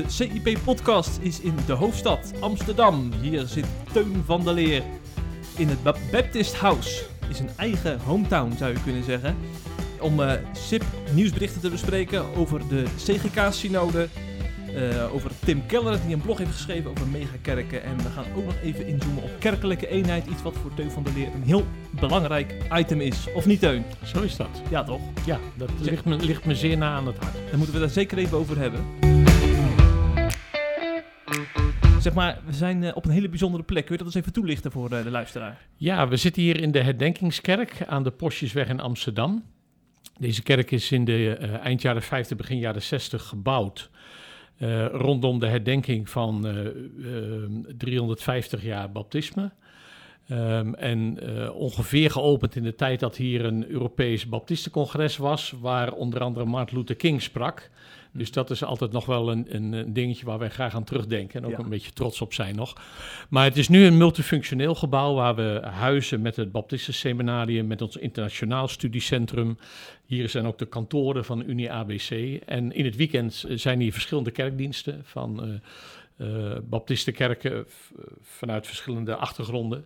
De CIP-podcast is in de hoofdstad Amsterdam. Hier zit Teun van der Leer. In het Ba- Baptist House is een eigen hometown, zou je kunnen zeggen. Om eh SIP nieuwsberichten te bespreken over de CGK-synode. eh, over Tim Keller, die een blog heeft geschreven over megakerken. En we gaan ook nog even inzoomen op kerkelijke eenheid. Iets wat voor Teun van der Leer een heel belangrijk item is. Of niet, Teun? Zo is dat. Ja, toch? Ja, dat ligt me, ligt me zeer na aan het hart. Daar moeten we daar zeker even over hebben. Zeg maar, we zijn eh, op een hele bijzondere plek. Kun je dat eens even toelichten voor eh, de luisteraar? Ja, we zitten hier in de Herdenkingskerk aan de Postjesweg in Amsterdam. Deze kerk is in de eh, eind jaren 50, begin jaren 60 gebouwd. rondom de herdenking van eh, eh, 350 jaar baptisme. Ehm, en ongeveer geopend in de tijd dat hier een Europees Baptistencongres was, waar onder andere Martin Luther King sprak. Dus dat is altijd nog wel een, een, een dingetje waar wij graag aan terugdenken en ook Ja. een beetje trots op zijn nog. Maar het is nu een multifunctioneel gebouw waar we huizen met het Baptistenseminarium, met ons internationaal studiecentrum. Hier zijn ook de kantoren van Unie ABC. En in het weekend zijn hier verschillende kerkdiensten van eh eh, Baptistenkerken v- vanuit verschillende achtergronden.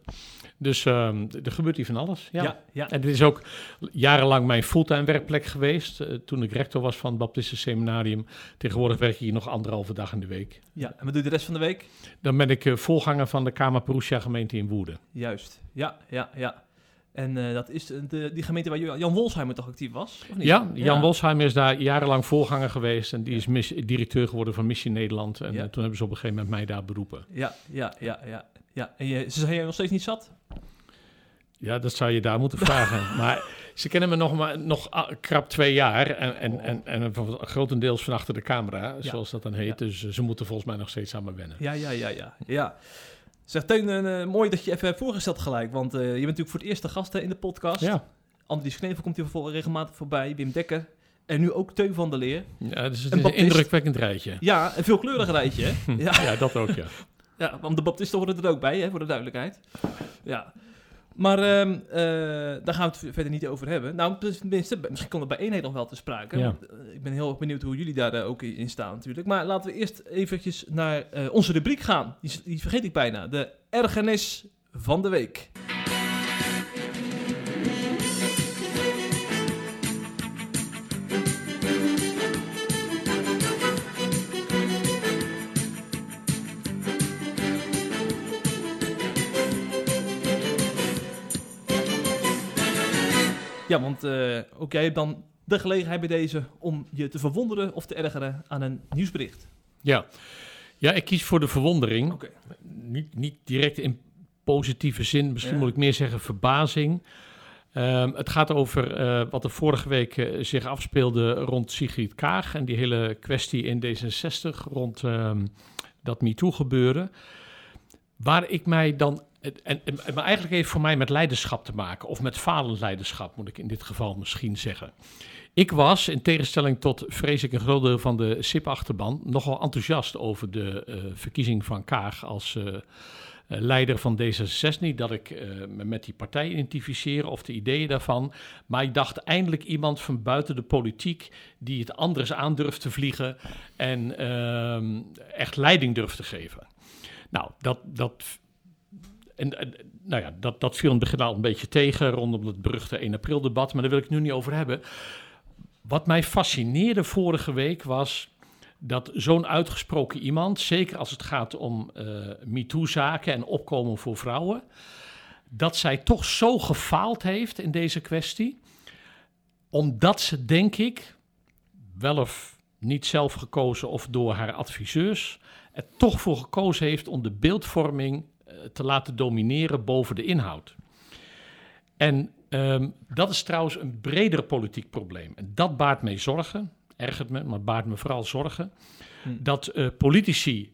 Dus ehm, er gebeurt hier van alles. Ja. ja. En dit is ook jarenlang mijn fulltime werkplek geweest. eh, toen ik rector was van het Baptistenseminarium. Tegenwoordig werk ik hier nog anderhalve dag in de week. ja. En wat doe je de rest van de week? Dan ben ik eh, voorganger van de Kamer Perusia gemeente in Woerden. Juist. Ja, ja, ja. En eh, dat is de, die gemeente waar Jan Wolsheimer toch actief was? Of niet? Ja, Jan Wolsheimer is daar jarenlang voorganger geweest. En die is mis- directeur geworden van Missie Nederland. En Ja. eh, toen hebben ze op een gegeven moment mij daar beroepen. Ja, ja, ja, ja. ja. En je, ze zijn je nog steeds niet zat? Ja, dat zou je daar moeten vragen. maar ze kennen me nog, maar, nog ah, krap twee jaar. En, en, en, en van- grotendeels van achter de camera, zoals dat dan heet. Ja. Dus eh, ze moeten volgens mij nog steeds aan me wennen. Ja, ja, ja, ja. ja. Zeg Teun, eh, mooi dat je even hebt voorgesteld gelijk. Want eh, je bent natuurlijk voor het eerst de gast hè, in de podcast. Ja, Andries Knevel komt hier voor, regelmatig voorbij. Wim Dekker. En nu ook Teun van der Leer. ja dus het Een is een indrukwekkend rijtje. Ja, een veelkleurig rijtje. hè? ja, Ja, dat ook, ja. ja, want de baptisten horen er ook bij, hè, voor de duidelijkheid. Ja. Maar ehm, eh, daar gaan we het verder niet over hebben. Nou, tenminste, misschien komt het bij eenheid nog wel te sprake. Ja. Eh, ik ben heel erg benieuwd hoe jullie daar eh, ook in staan natuurlijk. Maar laten we eerst eventjes naar onze rubriek gaan. Die, die vergeet ik bijna. De ergernis van de week. Ja, want eh, ook jij hebt dan de gelegenheid bij deze om je te verwonderen of te ergeren aan een nieuwsbericht. Ja. ja, ik kies voor de verwondering. Niet, niet direct in positieve zin, misschien Ja. moet ik meer zeggen verbazing. Ehm, het gaat over eh, wat er vorige week eh, zich afspeelde rond Sigrid Kaag en die hele kwestie in D66 rond ehm, dat MeToo-gebeuren. Waar ik mij dan. En, en, maar eigenlijk heeft voor mij met leiderschap te maken, of met falend leiderschap, moet ik in dit geval misschien zeggen. Ik was, in tegenstelling tot vrees ik een groot deel van de SIP-achterban, nogal enthousiast over de eh, verkiezing van Kaag als eh, eh, leider van D66. Niet dat ik me met die partij identificeer of de ideeën daarvan, maar ik dacht eindelijk iemand van buiten de politiek die het anders aan durft te vliegen en ehm, echt leiding durft te geven. Nou, dat, dat, en, nou ja, dat, dat viel in het begin al een beetje tegen rondom het beruchte 1 april debat, maar daar wil ik nu niet over hebben. Wat mij fascineerde vorige week was dat zo'n uitgesproken iemand, zeker als het gaat om eh MeToo-zaken en opkomen voor vrouwen, dat zij toch zo gefaald heeft in deze kwestie, omdat ze, denk ik, wel of niet zelf gekozen of door haar adviseurs, er toch voor gekozen heeft om de beeldvorming te laten domineren boven de inhoud. En ehm, dat is trouwens een breder politiek probleem. En dat baart mij zorgen, ergert me, maar baart me vooral zorgen, Hm. dat eh, politici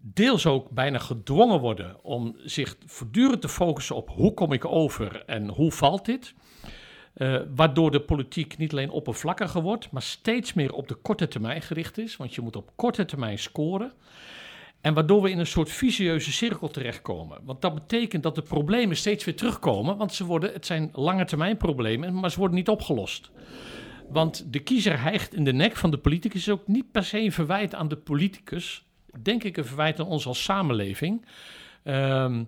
deels ook bijna gedwongen worden om zich voortdurend te focussen op hoe kom ik over en hoe valt dit. Eh, waardoor de politiek niet alleen oppervlakkiger wordt, maar steeds meer op de korte termijn gericht is. Want je moet op korte termijn scoren. En waardoor we in een soort vicieuze cirkel terechtkomen. Want dat betekent dat de problemen steeds weer terugkomen. Want ze worden, het zijn lange termijn problemen, maar ze worden niet opgelost. Want de kiezer hijgt in de nek van de politicus. is ook niet per se een verwijt aan de politicus. Denk ik een verwijt aan ons als samenleving. Ehm,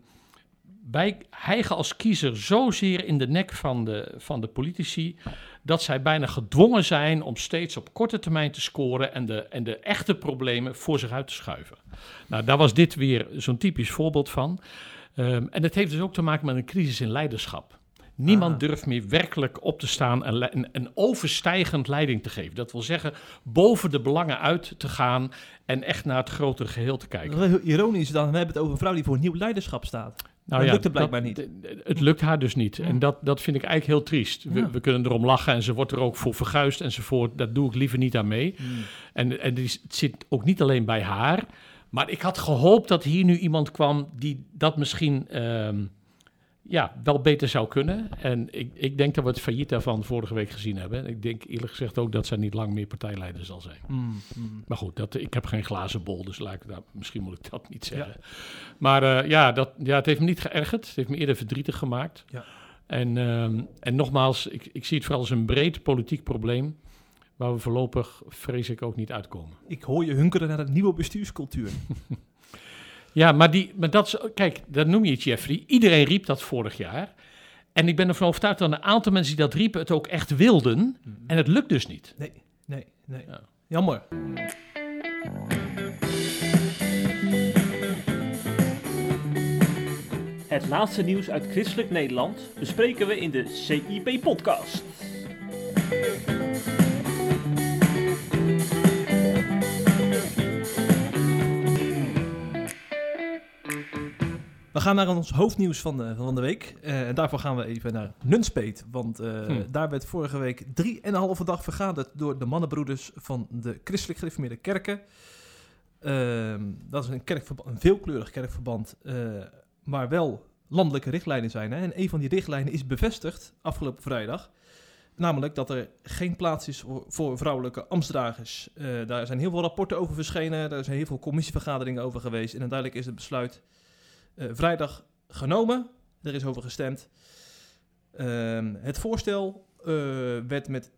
wij hijgen als kiezer zozeer in de nek van de, van de politici. dat zij bijna gedwongen zijn om steeds op korte termijn te scoren. en de, en de echte problemen voor zich uit te schuiven. Nou, daar was dit weer zo'n typisch voorbeeld van. Ehm, en het heeft dus ook te maken met een crisis in leiderschap. Niemand Ah. durft meer werkelijk op te staan en, le- en, en overstijgend leiding te geven. Dat wil zeggen, boven de belangen uit te gaan en echt naar het grotere geheel te kijken. Heel ironisch dan. We hebben het over een vrouw die voor nieuw leiderschap staat. Nou Dat lukt het blijkbaar dat- niet. Het lukt haar dus niet. Ja. En dat, dat vind ik eigenlijk heel triest. We, Ja. we kunnen erom lachen en ze wordt er ook voor verguisd enzovoort. Daar doe ik liever niet aan mee. En, en die, het zit ook niet alleen bij haar. Maar ik had gehoopt dat hier nu iemand kwam die dat misschien ehm, ja, wel beter zou kunnen. En ik, ik denk dat we het failliet daarvan vorige week gezien hebben. En ik denk eerlijk gezegd ook dat zij niet lang meer partijleider zal zijn. Mm, mm. Maar goed, dat, ik heb geen glazen bol, dus laat ik daar, misschien moet ik dat niet zeggen. Maar eh, ja, dat, ja, het heeft me niet geërgerd. Het heeft me eerder verdrietig gemaakt. Ja. En, ehm, en nogmaals, ik, ik zie het vooral als een breed politiek probleem... waar we voorlopig, vrees ik, ook niet uitkomen. Ik hoor je hunkeren naar een nieuwe bestuurscultuur. Ja, maar, die, maar dat is, kijk, dat noem je het, Jeffrey. Iedereen riep dat vorig jaar. En ik ben ervan overtuigd dat een aantal mensen die dat riepen... het ook echt wilden. En het lukt dus niet. Nee, nee, nee. Ja. Jammer. Het laatste nieuws uit Christelijk Nederland bespreken we in de CIP-podcast. Gaan naar ons hoofdnieuws van de, van de week. Eh, en daarvoor gaan we even naar Nunspeet. Want eh, Hm. daar werd vorige week drieënhalve dag vergaderd door de mannenbroeders van de christelijk gereformeerde kerken. Ehm, dat is een, kerkverband, een veelkleurig kerkverband, eh, maar wel landelijke richtlijnen zijn. Hè? En een van die richtlijnen is bevestigd afgelopen vrijdag. Namelijk dat er geen plaats is voor, vrouwelijke ambtsdragers. Eh, daar zijn heel veel rapporten over verschenen. Daar zijn heel veel commissievergaderingen over geweest. En uiteindelijk is het besluit eh, vrijdag genomen. Er is over gestemd. Ehm, het voorstel eh, werd met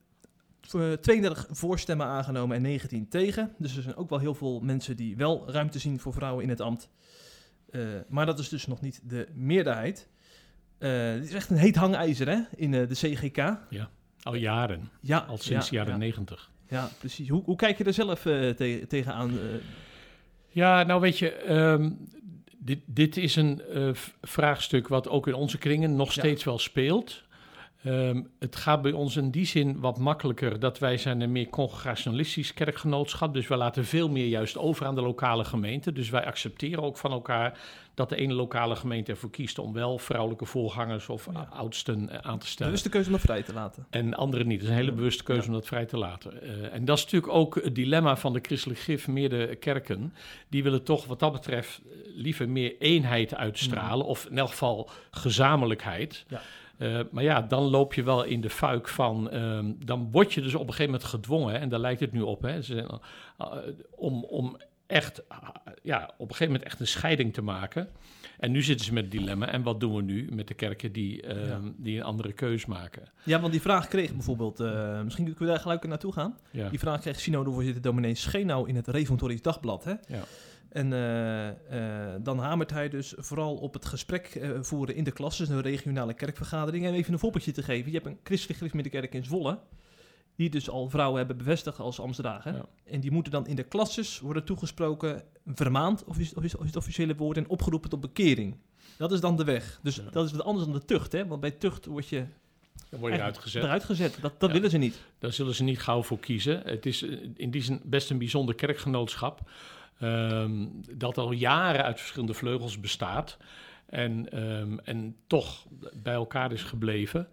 eh, 32 voorstemmen aangenomen en 19 tegen. Dus er zijn ook wel heel veel mensen die wel ruimte zien voor vrouwen in het ambt. Eh, maar dat is dus nog niet de meerderheid. Eh, het is echt een heet hangijzer hè, in eh, de CGK. Al jaren, Ja, al sinds ja, jaren ja, negentig. Ja, precies. Hoe, hoe kijk je er zelf eh, te- tegenaan? eh? Ja, nou weet je, ehm, dit, dit is een eh, vraagstuk wat ook in onze kringen nog Ja. steeds wel speelt. Ehm, het gaat bij ons in die zin wat makkelijker dat wij zijn een meer congregationalistisch kerkgenootschap. Dus wij laten veel meer juist over aan de lokale gemeente. Dus wij accepteren ook van elkaar dat de ene lokale gemeente ervoor kiest om wel vrouwelijke voorgangers of Ja. oudsten eh, aan te stellen. bewuste keuze om het vrij te laten. En anderen niet. Dat is een hele bewuste keuze Ja. om dat vrij te laten. Eh, en dat is natuurlijk ook het dilemma van de christelijk gereformeerde kerken. Die willen toch wat dat betreft eh, liever meer eenheid uitstralen. Of in elk geval gezamenlijkheid. Ja. Eh, maar ja, dan loop je wel in de fuik van... ehm, dan word je dus op een gegeven moment gedwongen. En daar lijkt het nu op. Hè, Ze eh, om, om echt, ah, ja, op een gegeven moment echt een scheiding te maken. En nu zitten ze met het dilemma. En wat doen we nu met de kerken die, ehm, Ja. die een andere keus maken? Ja, want die vraag kreeg bijvoorbeeld, eh, misschien kunnen we daar gelijk naartoe gaan. Ja. Die vraag kreeg synodevoorzitter dominee Schenau in het Reformatorisch Dagblad. Hè? Ja. En eh, eh, dan hamert hij dus vooral op het gesprek eh, voeren in de klas, dus een regionale kerkvergadering. En even een voorbeeldje te geven. Je hebt een christelijk gereformeerde kerk in Zwolle, die dus al vrouwen hebben bevestigd als ambtsdrager. Ja. En die moeten dan in de klasses worden toegesproken, vermaand, of is, of is, of is het officiële woord, en opgeroepen tot bekering. Dat is dan de weg. Dus Ja. dat is wat anders dan de tucht, hè? Want bij tucht word je Dan word je eruit gezet. Dat, dat Ja. willen ze niet. Daar zullen ze niet gauw voor kiezen. Het is in die zin best een bijzonder kerkgenootschap. Ehm, dat al jaren uit verschillende vleugels bestaat. En, ehm, en toch bij elkaar is gebleven.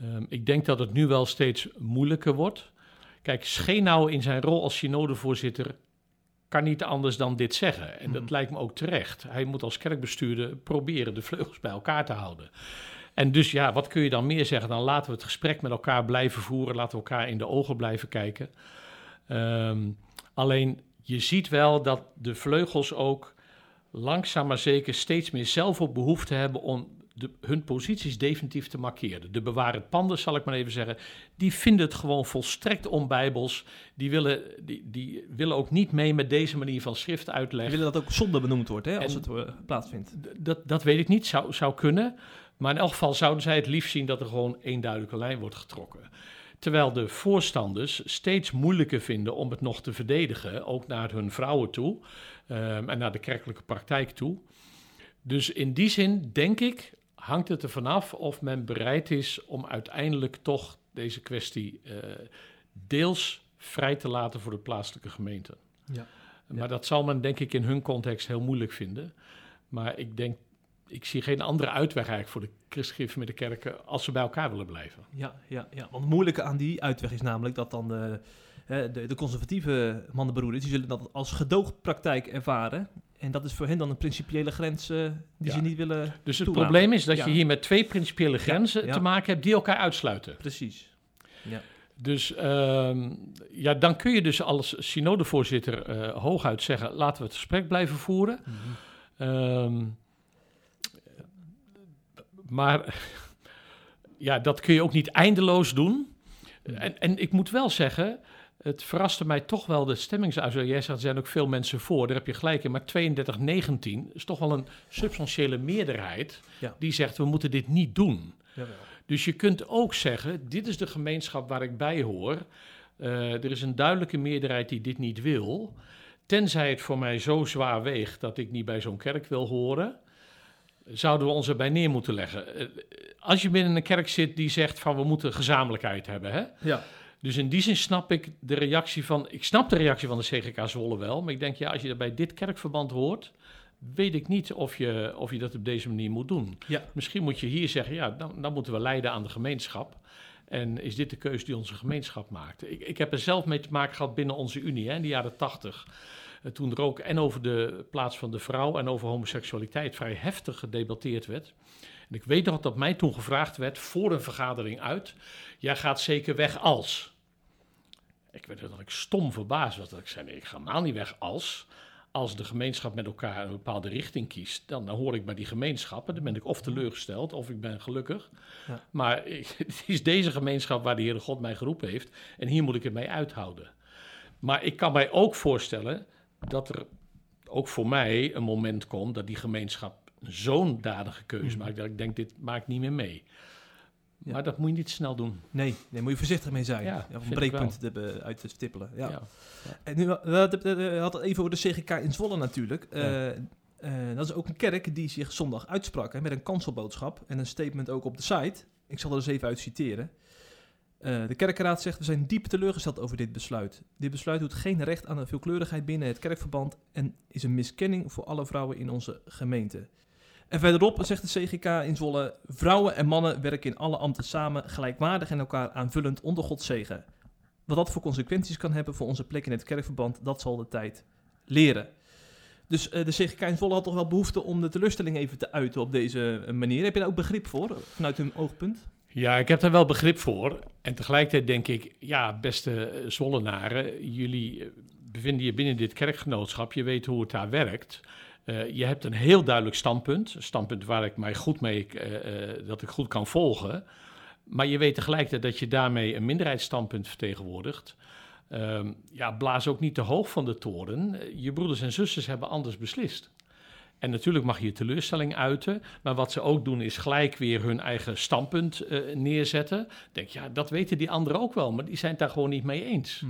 Ehm, ik denk dat het nu wel steeds moeilijker wordt. Kijk, Schenau in zijn rol als synodevoorzitter kan niet anders dan dit zeggen. En dat Mhm. lijkt me ook terecht. Hij moet als kerkbestuurder proberen de vleugels bij elkaar te houden. En dus ja, wat kun je dan meer zeggen? Dan laten we het gesprek met elkaar blijven voeren. Laten we elkaar in de ogen blijven kijken. Alleen je ziet wel dat de vleugels ook langzaam maar zeker steeds meer zelf op behoefte hebben om de, hun posities definitief te markeren. De bewarend panden, zal ik maar even zeggen, die vinden het gewoon volstrekt onbijbels. Die willen, die, die willen ook niet mee met deze manier van schrift uitleggen. willen dat ook zonde benoemd wordt, hè, als En- het eh, plaatsvindt. Dat, dat weet ik niet, zou, zou kunnen. Maar in elk geval zouden zij het liefst zien dat er gewoon één duidelijke lijn wordt getrokken. Terwijl de voorstanders steeds moeilijker vinden om het nog te verdedigen, ook naar hun vrouwen toe ehm, en naar de kerkelijke praktijk toe. Dus in die zin, denk ik, hangt het er vanaf of men bereid is om uiteindelijk toch deze kwestie eh, deels vrij te laten voor de plaatselijke gemeente. Ja. Maar dat zal men denk ik in hun context heel moeilijk vinden. Maar ik denk, ik zie geen andere uitweg eigenlijk voor de christelijke kerken als ze bij elkaar willen blijven. Ja, ja, ja. Want het moeilijke aan die uitweg is namelijk dat dan de, de, de conservatieve mannenbroeders, die zullen dat als gedoogpraktijk ervaren. En dat is voor hen dan een principiële grens eh, die Ja. ze niet willen. Dus het Toelaten. probleem is dat Ja. je hier met twee principiële grenzen ja. te maken hebt die elkaar uitsluiten. Precies. Ja. Dus ehm, ja, dan kun je dus als synodevoorzitter eh hooguit zeggen, laten we het gesprek blijven voeren. Ehm, maar ja, dat kun je ook niet eindeloos doen. En, en ik moet wel zeggen, het verraste mij toch wel de stemmingsuitslag. Jij zegt, er zijn ook veel mensen voor, daar heb je gelijk in. Maar 32-19 is toch wel een substantiële meerderheid Ja. die zegt, we moeten dit niet doen. Jawel. Dus je kunt ook zeggen, dit is de gemeenschap waar ik bij hoor. Eh, er is een duidelijke meerderheid die dit niet wil. Tenzij het voor mij zo zwaar weegt dat ik niet bij zo'n kerk wil horen, zouden we ons erbij neer moeten leggen. Eh, als je binnen een kerk zit die zegt van we moeten gezamenlijkheid hebben. Hè? Ja. Dus in die zin snap ik de reactie van, ik snap de reactie van de CGK Zwolle wel. Maar ik denk, ja, als je er bij dit kerkverband hoort, weet ik niet of je, of je dat op deze manier moet doen. Ja. Misschien moet je hier zeggen, ja, dan, dan moeten we leiden aan de gemeenschap. En is dit de keuze die onze gemeenschap maakt? Ik, ik heb er zelf mee te maken gehad binnen onze Unie hè, in de jaren tachtig. Eh, Toen er ook en over de plaats van de vrouw en over homoseksualiteit vrij heftig gedebatteerd werd. En ik weet nog dat mij toen gevraagd werd voor een vergadering uit: jij gaat zeker weg als. Ik weet dat ik stom verbaasd was. Dat ik zei: nee, ik ga helemaal niet weg als. Als de gemeenschap met elkaar een bepaalde richting kiest, dan, dan hoor ik bij die gemeenschappen. Dan ben ik of teleurgesteld of ik ben gelukkig. Ja. Maar het is deze gemeenschap waar de Heere God mij geroepen heeft. En hier moet ik het mee uithouden. Maar ik kan mij ook voorstellen dat er ook voor mij een moment komt dat die gemeenschap zo'n dadige keuze Mhm. maakt. Dat ik denk, dit maakt niet meer mee. Ja. Maar dat moet je niet snel doen. Nee, nee, moet je voorzichtig mee zijn. Ja, breekpunten te, be- uit te stippelen. Ja. Ja. En nu, we hadden hadden het even over de CGK in Zwolle natuurlijk. Eh, eh, dat is ook een kerk die zich zondag uitsprak hè, met een kanselboodschap en een statement ook op de site. Ik zal er eens even uit citeren. Eh, de kerkenraad zegt, we zijn diep teleurgesteld over dit besluit. Dit besluit doet geen recht aan de veelkleurigheid binnen het kerkverband en is een miskenning voor alle vrouwen in onze gemeente. En verderop zegt de CGK in Zwolle, vrouwen en mannen werken in alle ambten samen, gelijkwaardig en elkaar aanvullend onder Gods zegen. Wat dat voor consequenties kan hebben voor onze plek in het kerkverband, dat zal de tijd leren. Dus eh, de CGK in Zwolle had toch wel behoefte om de teleurstelling even te uiten op deze eh, manier. Heb je daar ook begrip voor, vanuit hun oogpunt? Ja, ik heb daar wel begrip voor. En tegelijkertijd denk ik, ja, beste eh, Zwollenaren, jullie eh, bevinden je binnen dit kerkgenootschap, je weet hoe het daar werkt. Eh, je hebt een heel duidelijk standpunt, een standpunt waar ik mij goed mee, dat ik goed kan volgen. Maar je weet tegelijkertijd dat je daarmee een minderheidsstandpunt vertegenwoordigt. Ehm, ja, blaas ook niet te hoog van de toren. Je broeders en zusters hebben anders beslist. En natuurlijk mag je je teleurstelling uiten. Maar wat ze ook doen is gelijk weer hun eigen standpunt eh, neerzetten. Denk, ja, dat weten die anderen ook wel. Maar die zijn het daar gewoon niet mee eens.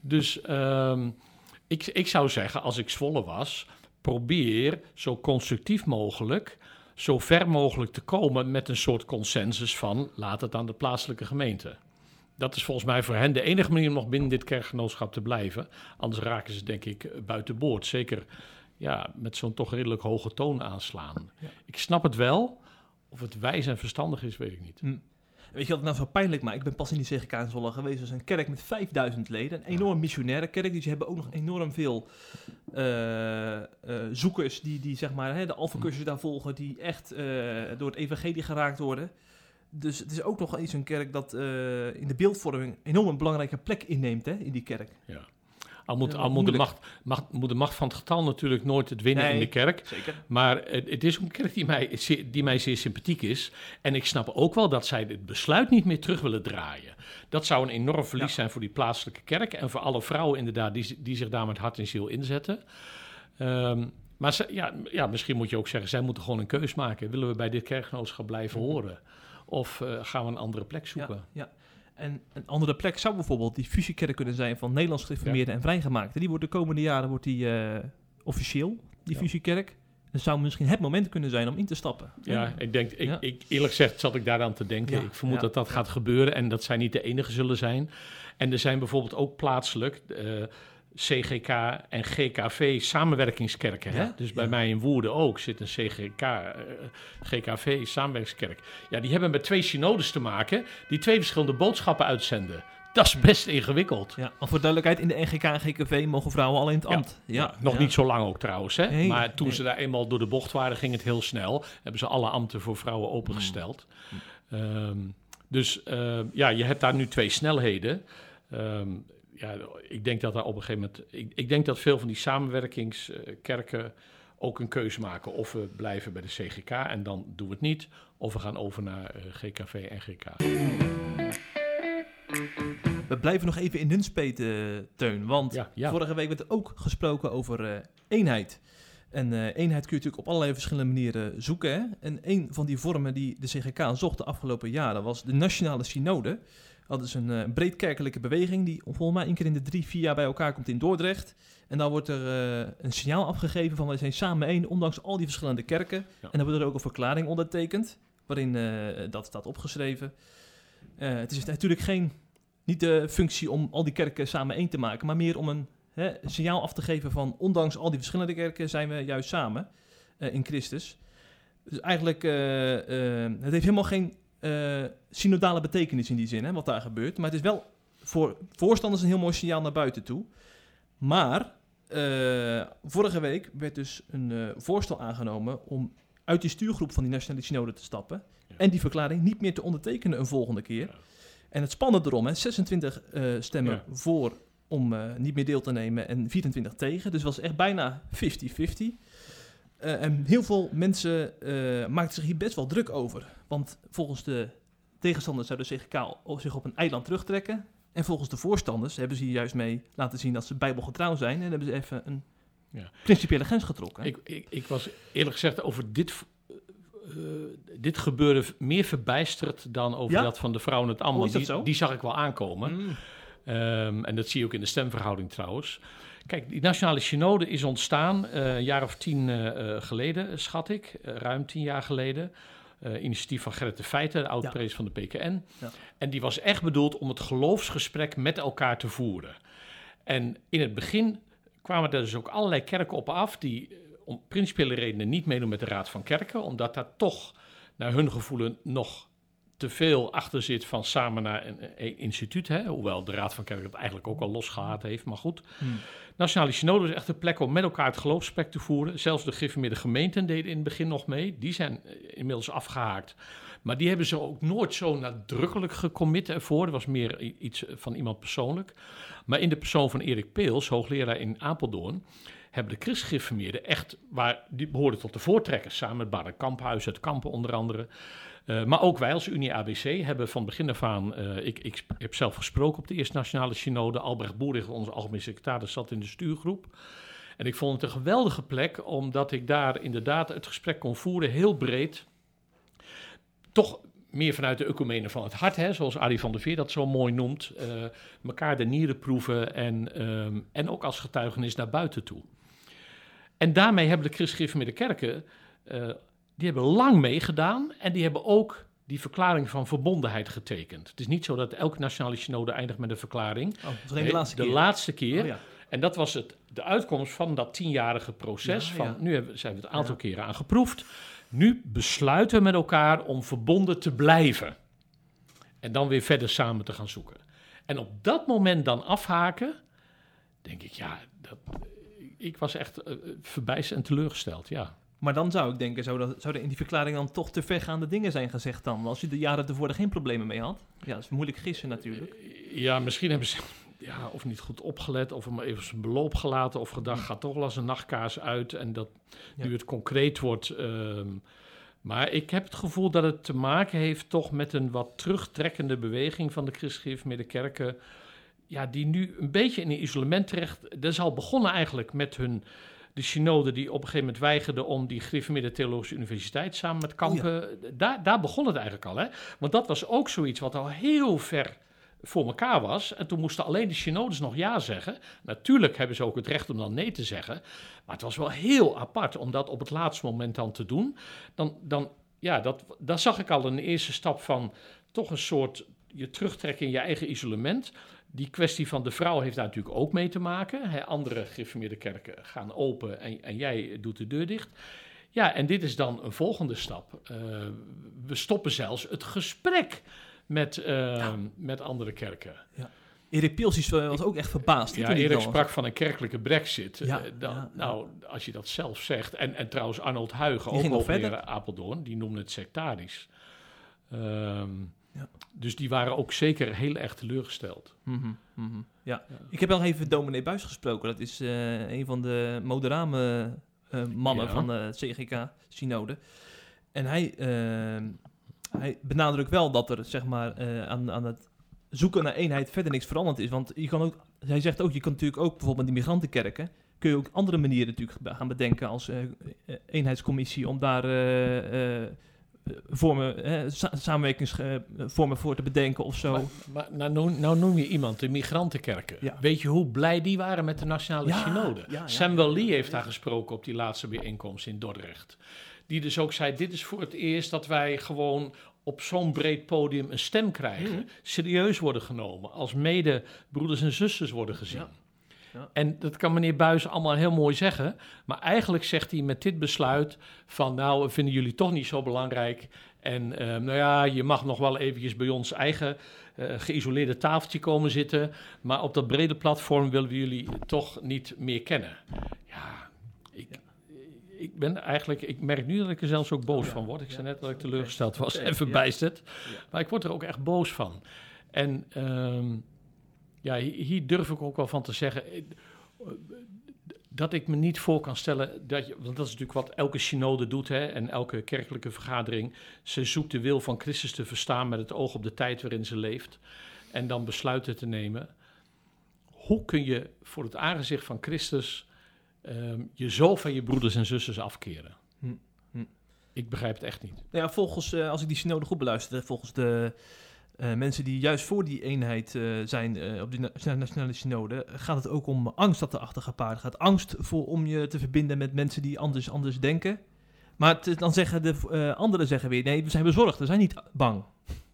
Dus ehm, ik, ik zou zeggen, als ik Zwolle was, probeer zo constructief mogelijk, zo ver mogelijk te komen met een soort consensus van laat het aan de plaatselijke gemeente. Dat is volgens mij voor hen de enige manier om nog binnen dit kerkgenootschap te blijven. Anders raken ze denk ik buiten boord. Zeker ja, met zo'n toch redelijk hoge toon aanslaan. Ja. Ik snap het wel. Of het wijs en verstandig is, weet ik niet. Weet je wat het nou zo pijnlijk maakt? Ik ben pas in die CGK in Zwolle geweest. Dat is een kerk met 5000 leden. Een enorm missionaire kerk. Dus die hebben ook nog enorm veel eh, eh, zoekers die, die zeg maar, hè, de alfacursus daar volgen. Die echt eh, door het evangelie geraakt worden. Dus het is ook nog eens een kerk dat in de beeldvorming enorm een belangrijke plek inneemt hè, in die kerk. Al moet, Ja, al moet, de macht, macht, moet de macht van het getal natuurlijk nooit het winnen in de kerk. Zeker. Maar het, het is een kerk die mij, zeer- die mij zeer sympathiek is. En ik snap ook wel dat zij het besluit niet meer terug willen draaien. Dat zou een enorm verlies Ja. zijn voor die plaatselijke kerk. En voor alle vrouwen inderdaad die, die zich daar met hart en ziel inzetten. Ehm, maar ze- ja, ja, misschien moet je ook zeggen, zij moeten gewoon een keus maken. Willen we bij dit kerkgenootschap blijven horen? Of eh, gaan we een andere plek zoeken? Ja, ja. En een andere plek zou bijvoorbeeld die fusiekerk kunnen zijn van Nederlands gereformeerden en vrijgemaakten. Die wordt de komende jaren wordt die, eh, officieel, die Ja. fusiekerk. Dat zou misschien het moment kunnen zijn om in te stappen. Ja, ik denk, ik, ik, eerlijk gezegd zat ik daaraan te denken. Ik vermoed dat dat gaat gebeuren en dat zij niet de enige zullen zijn. En er zijn bijvoorbeeld ook plaatselijk eh, CGK en GKV samenwerkingskerken. Hè? Dus bij ja. mij in Woerden ook zit een CGK, eh, GKV samenwerkingskerk. Ja, die hebben met twee synodes te maken die twee verschillende boodschappen uitzenden. Dat is best ingewikkeld. Ja, maar voor duidelijkheid, in de NGK en GKV mogen vrouwen al in het ambt. Ja, nog ja. niet zo lang ook trouwens. Hè? Nee, maar toen nee. ze daar eenmaal door de bocht waren, ging het heel snel. Hebben ze alle ambten voor vrouwen opengesteld. Ehm, dus ehm, ja, je hebt daar nu twee snelheden. Ehm, ja, ik denk dat daar op een gegeven moment. Ik, ik denk dat veel van die samenwerkingskerken ook een keuze maken. Of we blijven bij de CGK en dan doen we het niet. Of we gaan over naar eh, GKV en GK. We blijven nog even in Nunspeet, eh, Teun. Want Ja, ja. vorige week werd er ook gesproken over eh, eenheid. En eh, eenheid kun je natuurlijk op allerlei verschillende manieren zoeken. Hè? En een van die vormen die de CGK zocht de afgelopen jaren was de Nationale Synode. Dat is een eh, breedkerkelijke beweging die volgens mij één keer in de drie, vier jaar bij elkaar komt in Dordrecht. En dan wordt er eh, een signaal afgegeven van wij zijn samen één, ondanks al die verschillende kerken. Ja. En dan wordt er ook een verklaring ondertekend, waarin eh, dat staat opgeschreven. Het is natuurlijk geen niet de functie om al die kerken samen één te maken, maar meer om een hè, signaal af te geven van ondanks al die verschillende kerken zijn we juist samen in Christus. Dus eigenlijk, het heeft helemaal geen eh, synodale betekenis in die zin, hè, wat daar gebeurt. Maar het is wel voor voorstanders een heel mooi signaal naar buiten toe. Maar eh, vorige week werd dus een eh, voorstel aangenomen om uit die stuurgroep van die Nationale Synode te stappen. Ja. En die verklaring niet meer te ondertekenen een volgende keer. Ja. En het spannende erom, hè, 26 eh, stemmen Ja. voor om niet meer deel te nemen en 24 tegen. Dus was echt bijna 50-50. Eh, en heel veel mensen eh, maakten zich hier best wel druk over. Want volgens de tegenstanders zou de CGK zich op een eiland terugtrekken. En volgens de voorstanders hebben ze hier juist mee laten zien dat ze bijbelgetrouw zijn. En hebben ze even een Ja. principiële grens getrokken. Ik, ik, ik was eerlijk gezegd over dit, eh, dit gebeuren meer verbijsterd dan over Ja? dat van de vrouwen het ambt. Oh, die, die zag ik wel aankomen. Mm. Ehm, en dat zie je ook in de stemverhouding trouwens. Kijk, die nationale synode is ontstaan eh, een jaar of tien eh, eh, geleden, schat ik. Ruim tien jaar geleden. Initiatief van Gerrit de Feiten, de oud-prees van de PKN. Ja. En die was echt bedoeld om het geloofsgesprek met elkaar te voeren. En in het begin kwamen er dus ook allerlei kerken op af... die om principiële redenen niet meedoen met de Raad van Kerken... omdat daar toch naar hun gevoelen nog te veel achter zit van samen naar een, instituut. Hè? Hoewel de Raad van Kerken het eigenlijk ook al losgelaten heeft, maar goed. Hmm. Nationale Synode is echt een plek om met elkaar het geloofsgesprek te voeren. Zelfs de gereformeerde gemeenten deden in het begin nog mee. Die zijn eh, inmiddels afgehaakt. Maar die hebben ze ook nooit zo nadrukkelijk gecommit ervoor. Dat was meer iets van iemand persoonlijk. Maar in de persoon van Erik Peels, hoogleraar in Apeldoorn... hebben de christgereformeerden echt... Waar, die behoorden tot de voortrekkers, samen met Baden Kamphuis uit Kampen onder andere... Eh, maar ook wij als Unie ABC hebben van begin af aan... eh, ik, ik heb zelf gesproken op de Eerste Nationale Synode. Albrecht Boerich, onze algemeen secretaris, zat in de stuurgroep. En ik vond het een geweldige plek, omdat ik daar inderdaad het gesprek kon voeren, heel breed. Toch meer vanuit de ecumene van het hart, hè, zoals Arie van der Veer dat zo mooi noemt. eh elkaar de nieren proeven en, ehm, en ook als getuigenis naar buiten toe. En daarmee hebben de christgereformeerde kerken, eh, die hebben lang meegedaan en die hebben ook die verklaring van verbondenheid getekend. Het is niet zo dat elke nationale synode eindigt met een verklaring. Oh, dat Nee, de laatste keer. laatste keer. Oh, ja. En dat was het, de uitkomst van dat tienjarige proces. Ja, van, ja. Nu hebben, zijn we het een aantal keren aan geproefd. Nu besluiten we met elkaar om verbonden te blijven. En dan weer verder samen te gaan zoeken. En op dat moment dan afhaken, denk ik, ja, dat, ik was echt eh, verbijsterd en teleurgesteld, ja. Maar dan zou ik denken, zou er, zou er in die verklaring dan toch te vergaande dingen zijn gezegd dan? Als je de jaren ervoor er geen problemen mee had. Ja, dat is moeilijk gissen natuurlijk. Ja, misschien hebben ze, ja, of niet goed opgelet, of hem even zijn beloop gelaten, of gedacht, gaat toch wel als een nachtkaars uit. En dat Ja. nu het concreet wordt. ehm, maar ik heb het gevoel dat het te maken heeft toch met een wat terugtrekkende beweging van de christelijke kerken. Ja, die nu een beetje in een isolement terecht. Dat is al begonnen eigenlijk met hun. De synode die op een gegeven moment weigerde om die gereformeerde theologische universiteit samen met Kampen. daar, daar begon het eigenlijk al. Hè? Want dat was ook zoiets wat al heel ver voor elkaar was. En toen moesten alleen de synodes nog ja zeggen. Natuurlijk hebben ze ook het recht om dan nee te zeggen. Maar het was wel heel apart om dat op het laatste moment dan te doen. Dan, dan ja, dat, daar zag ik al een eerste stap van toch een soort je terugtrekken in je eigen isolement. Die kwestie van de vrouw heeft daar natuurlijk ook mee te maken. Hè, andere gereformeerde kerken gaan open en, en jij doet de deur dicht. Ja, en dit is dan een volgende stap. Uh, we stoppen zelfs het gesprek met, uh, ja. met andere kerken. Ja. Erik Pielsies was ook echt verbaasd. Ja, Erik sprak van een kerkelijke brexit. Ja, uh, dan, ja, nou, als je dat zelf zegt. En, en trouwens Arnold Huigen, ook hoogleraar Apeldoorn, die noemde het sectarisch. Um, ja. Dus die waren ook zeker heel erg teleurgesteld. Mm -hmm, mm -hmm. Ja. ja. ik heb al even dominee Buis gesproken. Dat is uh, een van de moderame uh, mannen ja. van de CGK-synode. En hij, uh, hij benadrukt wel dat er zeg maar, aan, aan het zoeken naar eenheid verder niks veranderd is. Want je kan ook, hij zegt ook, je kan natuurlijk ook bijvoorbeeld met die migrantenkkerken... kun je ook andere manieren natuurlijk gaan bedenken als eenheidscommissie... om daar vormen, eh, sa samenwerkingsvormen voor te bedenken of zo. Maar, maar nou, noem, nou, noem je iemand, de migrantenkerken. Ja. Weet je hoe blij die waren met de Nationale Ja, Synode? ja. Samuel Lee heeft daar gesproken op die laatste bijeenkomst in Dordrecht. Die dus ook zei, dit is voor het eerst dat wij gewoon op zo'n breed podium een stem krijgen. Mhm. Serieus worden genomen, als mede broeders en zusters worden gezien. Ja. En dat kan meneer Buis allemaal heel mooi zeggen. Maar eigenlijk zegt hij met dit besluit van... nou, we vinden jullie toch niet zo belangrijk. En eh, nou ja, je mag nog wel eventjes bij ons eigen eh, geïsoleerde tafeltje komen zitten. Maar op dat brede platform willen we jullie toch niet meer kennen. Ja, ik, ik ben eigenlijk... Ik merk nu dat ik er zelfs ook boos Ja, van word. Ik zei net dat ik teleurgesteld was en verbijsterd. Maar ik word er ook echt boos van. En ehm, ja, hi- hier durf ik ook wel van te zeggen. eh, Dat ik me niet voor kan stellen dat je, want dat is natuurlijk wat elke synode doet hè, en elke kerkelijke vergadering. Ze zoekt de wil van Christus te verstaan met het oog op de tijd waarin ze leeft en dan besluiten te nemen. Hoe kun je voor het aangezicht van Christus ehm, je zo van je broeders en zusters afkeren? Hm, hm. Ik begrijp het echt niet. Nou ja, volgens, eh, als ik die synode goed beluisterde, volgens de eh, mensen die juist voor die eenheid eh, zijn eh, op die na- nationale synode, gaat het ook om angst dat erachter gepaard gaat. Angst voor, om je te verbinden met mensen die anders, anders denken. Maar dan zeggen de anderen zeggen weer, nee, we zijn bezorgd, we zijn niet bang.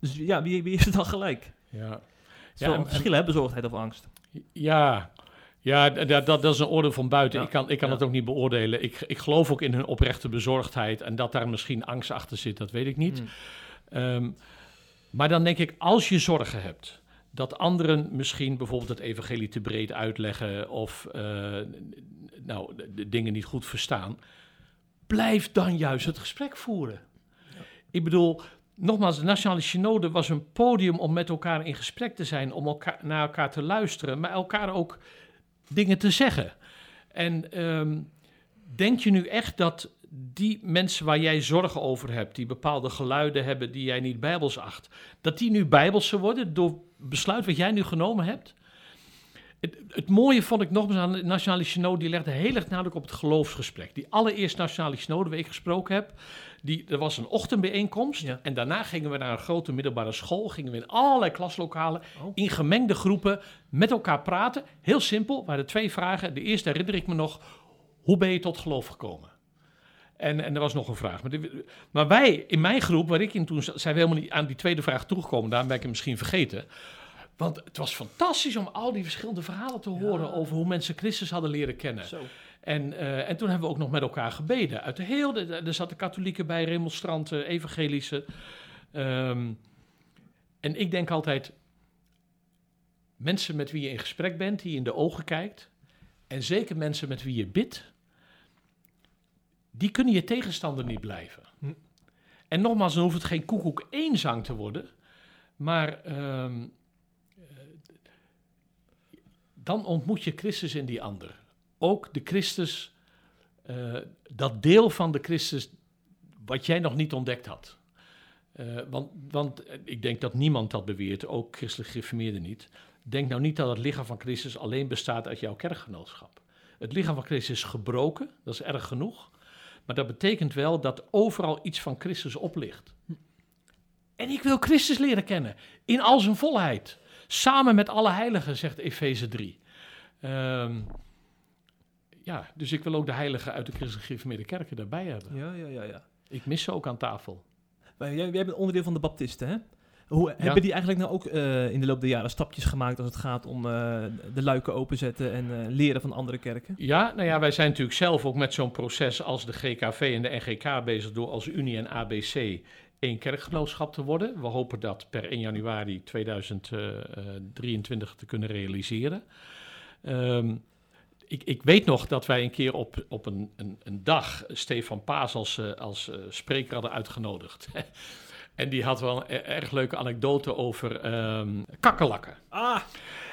Dus ja, wie, wie is het dan gelijk? Ja, Ja, en- een verschil, hè, bezorgdheid of angst. Ja, ja d- d- dat, dat is een orde van buiten. Ja. Ik kan, ik kan Ja. het ook niet beoordelen. Ik, ik geloof ook in hun oprechte bezorgdheid. En dat daar misschien angst achter zit, dat weet ik niet. Ehm, maar dan denk ik, als je zorgen hebt dat anderen misschien bijvoorbeeld het evangelie te breed uitleggen of eh, nou, de, dingen niet goed verstaan, blijf dan juist het gesprek voeren. Ik bedoel, nogmaals, de Nationale Synode was een podium om met elkaar in gesprek te zijn, om elkaar, naar elkaar te luisteren, maar elkaar ook dingen te zeggen. En ehm, denk je nu echt dat die mensen waar jij zorgen over hebt, die bepaalde geluiden hebben die jij niet bijbels acht, dat die nu bijbelse worden door besluit wat jij nu genomen hebt? Het, het mooie vond ik nogmaals aan de Nationale Synode, die legde heel erg nadruk op het geloofsgesprek. Die allereerste Nationale Synode waar ik gesproken heb, die, er was een ochtendbijeenkomst Ja. en daarna gingen we naar een grote middelbare school, gingen we in allerlei klaslokalen, Oh. in gemengde groepen met elkaar praten. Heel simpel, waren twee vragen. De eerste herinner ik me nog, hoe ben je tot geloof gekomen? En, en er was nog een vraag. Maar, wij, in mijn groep, waar ik in toen zat, zijn we helemaal niet aan die tweede vraag toegekomen. Daarom ben ik hem misschien vergeten. Want het was fantastisch om al die verschillende verhalen te horen over hoe mensen Christus hadden leren kennen. Zo. En, eh, en toen hebben we ook nog met elkaar gebeden. Uit de heel, de- er zaten katholieken bij, remonstranten, evangelische. Ehm, en ik denk altijd, mensen met wie je in gesprek bent, die je in de ogen kijkt, en zeker mensen met wie je bidt, die kunnen je tegenstander niet blijven. Hm. En nogmaals, dan hoeft het geen koekoek één zang te worden, maar ehm, eh, dan ontmoet je Christus in die ander. Ook de Christus, eh, dat deel van de Christus wat jij nog niet ontdekt had. Eh, want, want ik denk dat niemand dat beweert, ook christelijk gereformeerden niet. Denk nou niet dat het lichaam van Christus alleen bestaat uit jouw kerkgenootschap. Het lichaam van Christus is gebroken, dat is erg genoeg. Maar dat betekent wel dat overal iets van Christus op ligt. En ik wil Christus leren kennen in al zijn volheid. Samen met alle heiligen, zegt Efeze 3. Ehm, ja, dus ik wil ook de heiligen uit de christelijk gereformeerde kerken daarbij hebben. Ja, ja, ja, ja. Ik mis ze ook aan tafel. Maar jij, jij bent onderdeel van de baptisten, hè? Hoe, Hebben die eigenlijk nou ook eh, in de loop der jaren stapjes gemaakt als het gaat om uh, de luiken openzetten en uh, leren van andere kerken? Ja, nou ja, wij zijn natuurlijk zelf ook met zo'n proces als de GKV en de NGK bezig door als Unie en ABC één kerkgenootschap te worden. We hopen dat per 1 januari 2023 te kunnen realiseren. Um, ik, ik, weet nog dat wij een keer op, op een, een, een dag Stefan Paas als, als spreker hadden uitgenodigd. En die had wel een e-, erg leuke anekdote over um, kakkerlakken. Ah.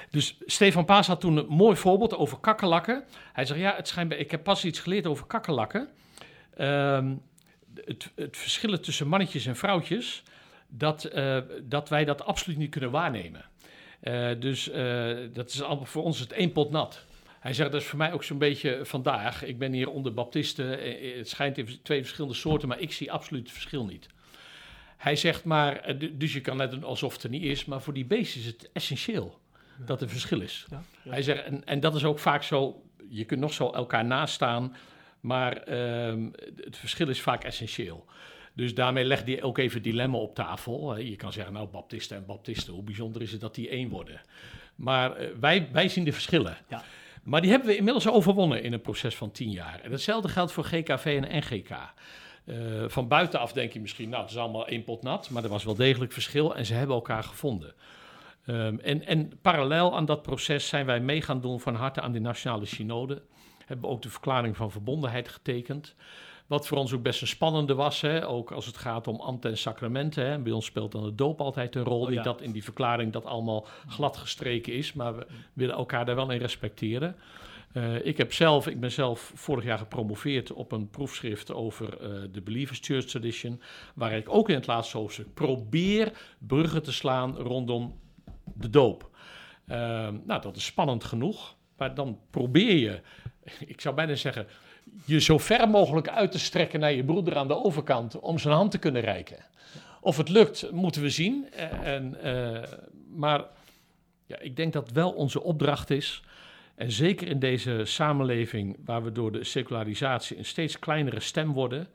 Dus Stefan Paas had toen een mooi voorbeeld over kakkerlakken. Hij zegt, ja, het schijnt, ik heb pas iets geleerd over kakkerlakken. Um, het, het verschillen tussen mannetjes en vrouwtjes, dat, uh, dat wij dat absoluut niet kunnen waarnemen. Uh, dus uh, dat is voor ons het één pot nat. Hij zegt, dat is voor mij ook zo'n beetje vandaag. Ik ben hier onder baptisten. Het schijnt twee verschillende soorten, maar ik zie absoluut het verschil niet. Hij zegt maar, eh, dus je kan net doen alsof het er niet is, maar voor die beesten is het essentieel dat er verschil is. Ja, ja. Hij zegt, en, en dat is ook vaak zo, je kunt nog zo elkaar nastaan, maar um, het verschil is vaak essentieel. Dus daarmee legt hij ook even dilemma op tafel. Je kan zeggen, nou, baptisten en baptisten, hoe bijzonder is het dat die één worden? Maar uh, wij, wij zien de verschillen. Ja. Maar die hebben we inmiddels overwonnen in een proces van tien jaar. En hetzelfde geldt voor GKV en NGK. Uh, van buitenaf denk je misschien, nou, het is allemaal één pot nat, maar er was wel degelijk verschil en ze hebben elkaar gevonden. Um, en, en, parallel aan dat proces zijn wij mee gaan doen van harte aan die nationale synode. Hebben ook de verklaring van verbondenheid getekend. Wat voor ons ook best een spannende was, hè? ook als het gaat om ambt en sacramenten. Hè? Bij ons speelt dan de doop altijd een rol. Oh, ja. Dat in die verklaring dat allemaal glad gestreken is, maar we willen elkaar daar wel in respecteren. Uh, ik, heb zelf, ik ben zelf vorig jaar gepromoveerd op een proefschrift over uh, de Believers Church Tradition, waar ik ook in het laatste hoofdstuk probeer bruggen te slaan rondom de doop. Uh, nou, dat is spannend genoeg, maar dan probeer je, ik zou bijna zeggen, je zo ver mogelijk uit te strekken naar je broeder aan de overkant om zijn hand te kunnen reiken. Of het lukt, moeten we zien. En, maar ja, ik denk dat wel onze opdracht is en zeker in deze samenleving, waar we door de secularisatie een steeds kleinere stem worden,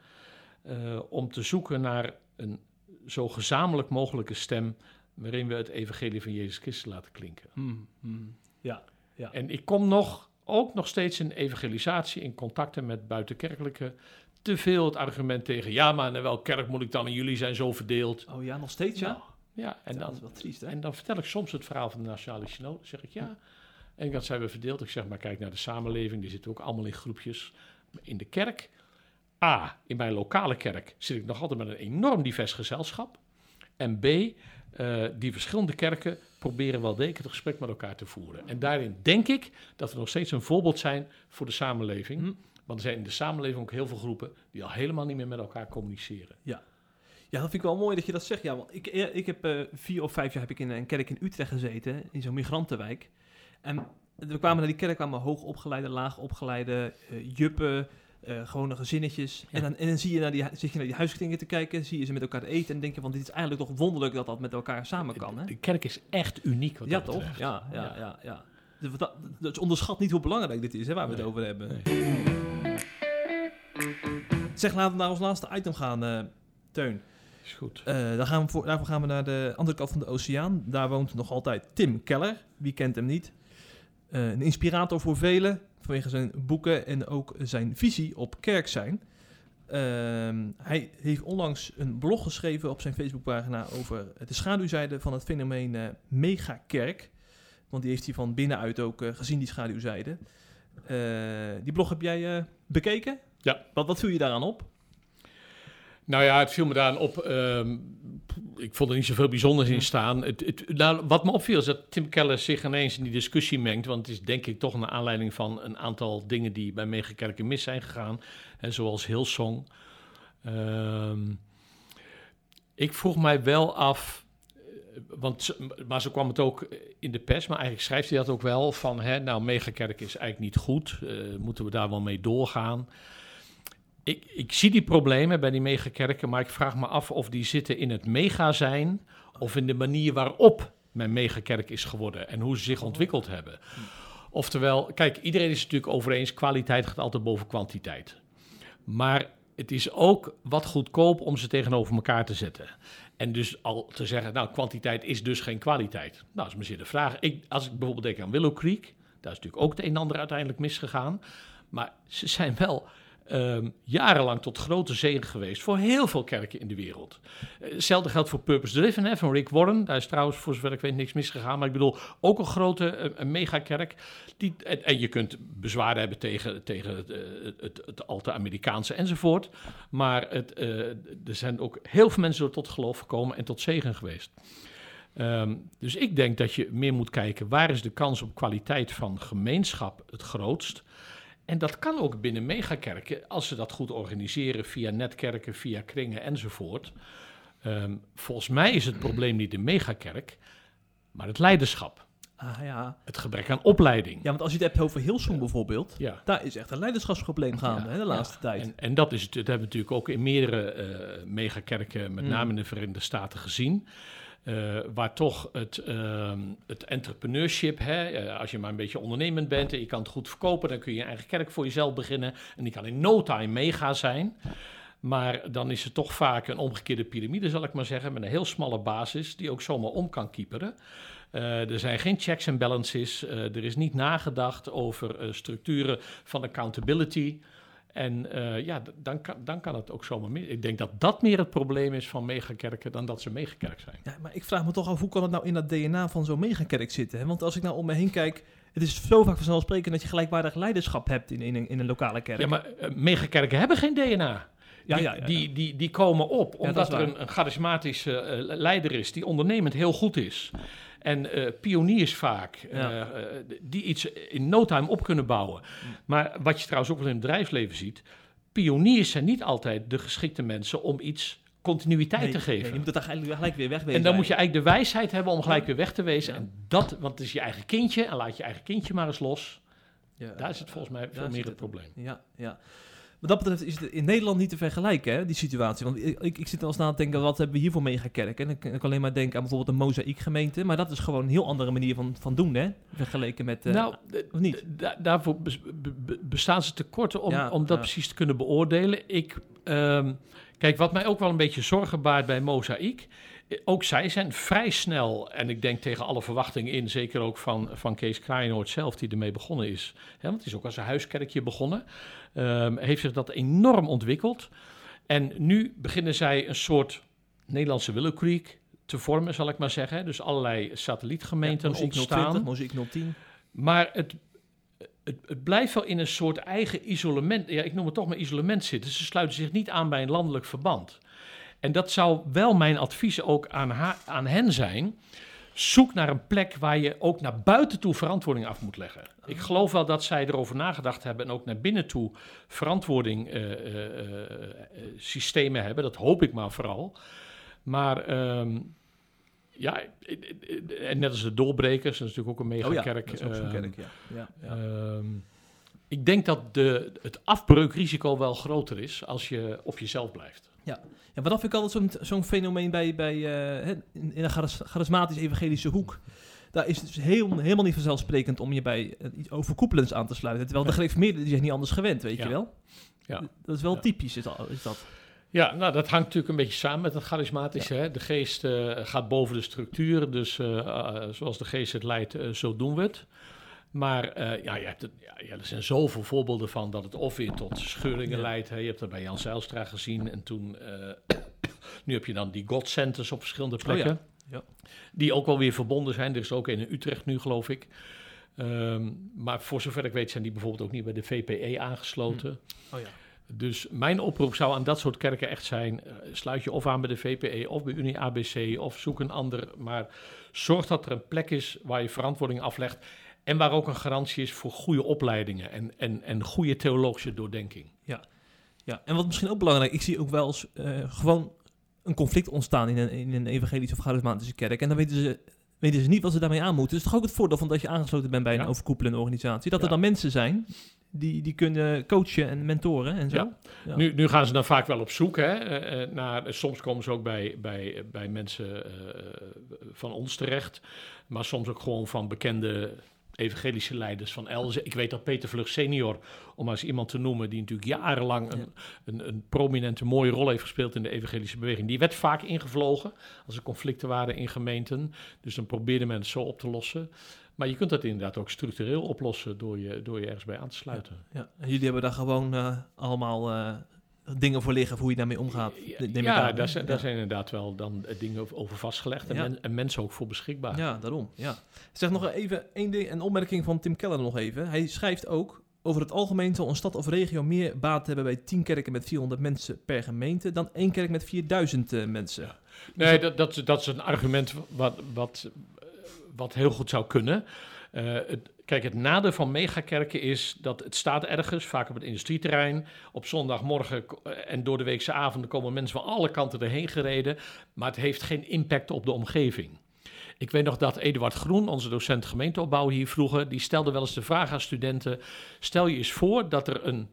uh, om te zoeken naar een zo gezamenlijk mogelijke stem waarin we het evangelie van Jezus Christus laten klinken. Hmm, hmm. Ja, ja. En ik kom nog, ook nog steeds in evangelisatie, in contacten met buitenkerkelijke, te veel het argument tegen, ja, maar in welke kerk moet ik dan en jullie zijn zo verdeeld. Oh ja, nog steeds ja? Nou, ja, en, dat dan, is wel triest, hè? en dan vertel ik soms het verhaal van de Nationale Synode, zeg ik ja... En dat zijn we verdeeld. Ik zeg maar, kijk naar de samenleving. Die zitten ook allemaal in groepjes. In de kerk, A, in mijn lokale kerk zit ik nog altijd met een enorm divers gezelschap. En B, uh, die verschillende kerken proberen wel degelijk het gesprek met elkaar te voeren. En daarin denk ik dat we nog steeds een voorbeeld zijn voor de samenleving. Hm. Want er zijn in de samenleving ook heel veel groepen die al helemaal niet meer met elkaar communiceren. Ja. Ja, dat vind ik wel mooi dat je dat zegt. Ja, want ik, ik heb uh, vier of vijf jaar heb ik in een kerk in Utrecht gezeten, in zo'n migrantenwijk. En we kwamen naar die kerk, kwamen hoogopgeleide, laagopgeleide uh, juppen, uh, gewone gezinnetjes. Ja. En, dan, en dan zie je naar die, zit je naar die huiskringen te kijken, zie je ze met elkaar eten en denk je van dit is eigenlijk toch wonderlijk dat dat met elkaar samen kan. Hè? De kerk is echt uniek. Wat ja, toch? Ja, ja, ja. ja, ja. Dus, dat, dus onderschat niet hoe belangrijk dit is, hè, waar we het over hebben. Nee. Zeg, laten we naar ons laatste item gaan, uh, Teun. Is goed. Uh, dan gaan we voor, daarvoor gaan we naar de andere kant van de oceaan. Daar woont nog altijd Tim Keller. Wie kent hem niet? Uh, een inspirator voor velen vanwege zijn boeken en ook zijn visie op kerk zijn. Uh, hij heeft onlangs een blog geschreven op zijn Facebookpagina over de schaduwzijde van het fenomeen uh, megakerk. Want die heeft hij van binnenuit ook uh, gezien, die schaduwzijde. die blog heb jij bekeken? Ja. Wat, wat viel je daaraan op? Nou ja, het viel me daaraan op. Um, ik vond er niet zoveel bijzonders in staan. Het, het, nou, wat me opviel is dat Tim Keller zich ineens in die discussie mengt. Want het is denk ik toch een aanleiding van een aantal dingen die bij Megakerken mis zijn gegaan. Hè, zoals Hillsong. Ehm ik vroeg mij wel af, eh, want, maar zo kwam het ook in de pers, maar eigenlijk schrijft hij dat ook wel, van hè, nou, megakerk is eigenlijk niet goed, uh, moeten we daar wel mee doorgaan? Ik, ik zie die problemen bij die megakerken, maar ik vraag me af of die zitten in het mega zijn of in de manier waarop mijn megakerk is geworden en hoe ze zich ontwikkeld hebben. Oftewel, kijk, iedereen is natuurlijk over eens, kwaliteit gaat altijd boven kwantiteit. Maar het is ook wat goedkoop om ze tegenover elkaar te zetten. En dus al te zeggen, nou, kwantiteit is dus geen kwaliteit. Nou, dat is misschien de vraag. Ik, als ik bijvoorbeeld denk aan Willow Creek, daar is natuurlijk ook het een en ander uiteindelijk misgegaan. Maar ze zijn wel um, jarenlang tot grote zegen geweest voor heel veel kerken in de wereld. Uh, hetzelfde geldt voor Purpose Driven hè, van Rick Warren. Daar is trouwens, voor zover ik weet, niks misgegaan. Maar ik bedoel, ook een grote uh, een megakerk. Die, en, je kunt bezwaren hebben tegen, tegen het, uh, het, het, al te Amerikaanse enzovoort. Maar het, er zijn ook heel veel mensen tot geloof gekomen en tot zegen geweest. Um, dus ik denk dat je meer moet kijken waar is de kans op kwaliteit van gemeenschap het grootst. En dat kan ook binnen megakerken, als ze dat goed organiseren via netkerken, via kringen enzovoort. Um, volgens mij is het probleem niet de megakerk, maar het leiderschap. Ah, ja. Het gebrek aan opleiding. Ja, want als je het hebt over Hilsum ja. bijvoorbeeld, ja. daar is echt een leiderschapsprobleem gaande hè, de laatste tijd. En, en, dat, is het, dat hebben we natuurlijk ook in meerdere uh, megakerken, met mm. name in de Verenigde Staten, gezien. Uh, waar toch het, uh, het entrepreneurship, hè, uh, als je maar een beetje ondernemend bent en je kan het goed verkopen, dan kun je je eigen kerk voor jezelf beginnen. En die kan in no time mega zijn. Maar dan is het toch vaak een omgekeerde piramide, zal ik maar zeggen, met een heel smalle basis die ook zomaar om kan kieperen. er zijn geen checks en balances. er is niet nagedacht over structuren van accountability. En uh, ja, dan kan, dan kan het ook zomaar meer. Ik denk dat dat meer het probleem is van megakerken dan dat ze megakerk zijn. Ja, maar ik vraag me toch af, hoe kan het nou in dat DNA van zo'n megakerk zitten? Hè? Want als ik nou om me heen kijk, het is zo vaak vanzelfsprekend dat je gelijkwaardig leiderschap hebt in, in, een, in een lokale kerk. Ja, maar uh, megakerken hebben geen DNA. Die, ja, ja, ja, die, die, die komen op omdat er een, een charismatische uh, leider is die ondernemend heel goed is. En uh, pioniers vaak, ja. uh, die iets in no time op kunnen bouwen. Maar wat je trouwens ook wel in het bedrijfsleven ziet, pioniers zijn niet altijd de geschikte mensen om iets continuïteit nee, te geven. Nee, je moet het eigenlijk gelijk weer wegwezen. En dan moet je eigenlijk de wijsheid hebben om gelijk weer weg te wezen. Ja. En dat, want het is je eigen kindje, en laat je eigen kindje maar eens los. Ja, Daar is het volgens mij veel meer het, het probleem. Ja, ja. Wat dat betreft is het in Nederland niet te vergelijken, hè, die situatie. Want ik, ik, ik zit als na te denken, wat hebben we hiervoor meegekerkt? En ik kan alleen maar denken aan bijvoorbeeld een mozaïekgemeente. Maar dat is gewoon een heel andere manier van, van doen, hè? Vergeleken met... Uh, nou, of niet? daarvoor bestaan ze tekorten om, ja, om dat ja. precies te kunnen beoordelen. Ik, um, kijk, wat mij ook wel een beetje zorgen baart bij mozaïek... Ook zij zijn vrij snel, en ik denk tegen alle verwachtingen in, zeker ook van, van Kees Kraaienoord zelf, die ermee begonnen is. Hè, want het is ook als een huiskerkje begonnen. Um, heeft zich dat enorm ontwikkeld. En nu beginnen zij een soort Nederlandse Willow Creek te vormen, zal ik maar zeggen. Dus allerlei satellietgemeenten ja, ontstaan. Muziek 010. Maar het, het, het, blijft wel in een soort eigen isolement. Ja, ik noem het toch maar isolement zitten. Ze sluiten zich niet aan bij een landelijk verband. En dat zou wel mijn advies ook aan, aan hen zijn. Zoek naar een plek waar je ook naar buiten toe verantwoording af moet leggen. Ik geloof wel dat zij erover nagedacht hebben en ook naar binnen toe verantwoording uh, uh, uh, systemen hebben. Dat hoop ik maar vooral. Maar um, ja, en net als de doorbrekers, dat is natuurlijk ook een megakerk. Oh ja, dat is ook zo'n kerk, ja. ja, ja. Um, ik denk dat de, het afbreukrisico wel groter is als je op jezelf blijft. Ja, ja maar dat vind ik altijd zo'n zo'n fenomeen bij, bij uh, in, in een charismatisch evangelische hoek. Daar is het dus heel, helemaal niet vanzelfsprekend om je bij uh, iets overkoepelends aan te sluiten. Terwijl de gereformeerden die zijn niet anders gewend, weet ja. je wel? Ja. Dat is wel ja. typisch, is dat, is dat. Ja, nou dat hangt natuurlijk een beetje samen met het charismatische. Ja. Hè? De geest uh, gaat boven de structuur, dus uh, zoals de geest het leidt, zo doen we het. Maar uh, ja, je hebt het, ja, ja, er zijn zoveel voorbeelden van dat het of weer tot scheuringen ja. leidt. Hè. Je hebt dat bij Jan Zijlstra gezien. En toen, uh, nu heb je dan die God Centers op verschillende plekken. Oh ja. Die ook wel weer verbonden zijn. Er is ook een in Utrecht nu, geloof ik. Um, maar voor zover ik weet zijn die bijvoorbeeld ook niet bij de VPE aangesloten. Hm. Oh ja. Dus mijn oproep zou aan dat soort kerken echt zijn: eh, sluit je of aan bij de VPE of bij Unie ABC of zoek een ander. Maar zorg dat er een plek is waar je verantwoording aflegt. En waar ook een garantie is voor goede opleidingen en, en, en goede theologische doordenking. Ja, en wat misschien ook belangrijk, ik zie ook wel eens eh, gewoon een conflict ontstaan in een, in een evangelische of charismatische kerk. En dan weten ze, weten ze niet wat ze daarmee aan moeten. Dus toch ook het voordeel van dat je aangesloten bent bij een Ja. overkoepelende organisatie. Dat er Ja. dan mensen zijn die, die kunnen coachen en mentoren en zo. Ja. Ja. Nu, nu gaan ze dan vaak wel op zoek hè, eh, eh, naar. Soms komen ze ook bij, bij, bij mensen van ons terecht. Maar soms ook gewoon van bekende evangelische leiders van Elze. Ik weet dat Peter Vlug senior, om maar eens iemand te noemen... die natuurlijk jarenlang een, een, een prominente, mooie rol heeft gespeeld in de evangelische beweging. Die werd vaak ingevlogen als er conflicten waren in gemeenten. Dus dan probeerde men het zo op te lossen. Maar je kunt dat inderdaad ook structureel oplossen door je, door je ergens bij aan te sluiten. Ja, en jullie hebben daar gewoon eh, allemaal eh, dingen voor liggen, voor hoe je daarmee omgaat. ja, daar zijn, Ja. zijn inderdaad wel dan eh, dingen over- vastgelegd en, Ja. men- en mensen ook voor beschikbaar. Ja, daarom. Ja. Zeg nog even één ding, een opmerking van Tim Keller nog even. Hij schrijft ook... Over het algemeen zal een stad of regio meer baat hebben bij 10 kerken met 400 mensen per gemeente dan één kerk met 4000 eh, mensen. Nee, dat, dat, is- dat is een argument wat, wat, wat heel goed zou kunnen. Eh, het, kijk, het nadeel van megakerken is dat het staat ergens, vaak op het industrieterrein. Op zondagmorgen eh, en door de weekse avonden komen mensen van alle kanten erheen gereden. Maar het heeft geen impact op de omgeving. Ik weet nog dat Eduard Groen, onze docent gemeenteopbouw hier vroeger, die stelde wel eens de vraag aan studenten: stel je eens voor dat er een,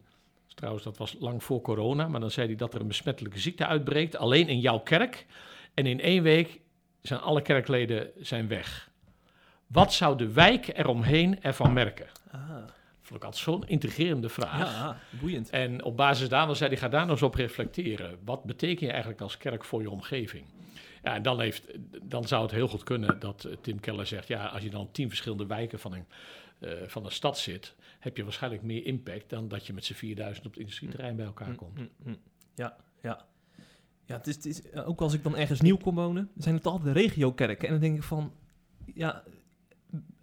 trouwens dat was lang voor corona, maar dan zei hij dat er een besmettelijke ziekte uitbreekt, alleen in jouw kerk. En in één week zijn alle kerkleden zijn weg. Wat zou de wijk eromheen ervan merken? Ah, Vond ik altijd zo'n intrigerende vraag. ja, boeiend. En op basis daarvan zei hij, ga daar nog eens op reflecteren. Wat betekent je eigenlijk als kerk voor je omgeving? Ja, en dan, heeft, dan zou het heel goed kunnen dat eh, Tim Keller zegt... ja, als je dan tien verschillende wijken van een, eh, van een stad zit... heb je waarschijnlijk meer impact dan dat je met z'n 4000 op het industrieterrein bij elkaar komt. Mm, mm, mm. Ja, ja. Ja, het is, het is, eh, ook als ik dan ergens nieuw kom wonen, zijn het altijd de regiokerken. En dan denk ik van, ja,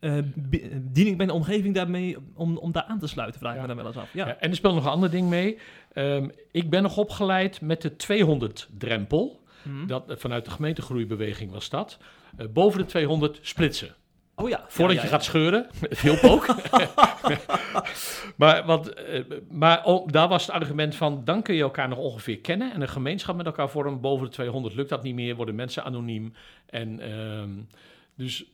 eh, eh, dien ik mijn omgeving daarmee om, om daar aan te sluiten, vraag ik Ja. me dan wel eens af. Ja, Ja, en er speelt nog een ander ding mee. Ehm, ik ben nog opgeleid met de 200-drempel. Hm. Dat, eh, vanuit de gemeentegroeibeweging was dat. Boven de 200 splitsen. Oh ja. Voordat ja, je gaat scheuren. Hielp ook. maar want, maar oh, daar was het argument van... dan kun je elkaar nog ongeveer kennen... en een gemeenschap met elkaar vormen. Boven de 200 lukt dat niet meer. Worden mensen anoniem. En ehm, dus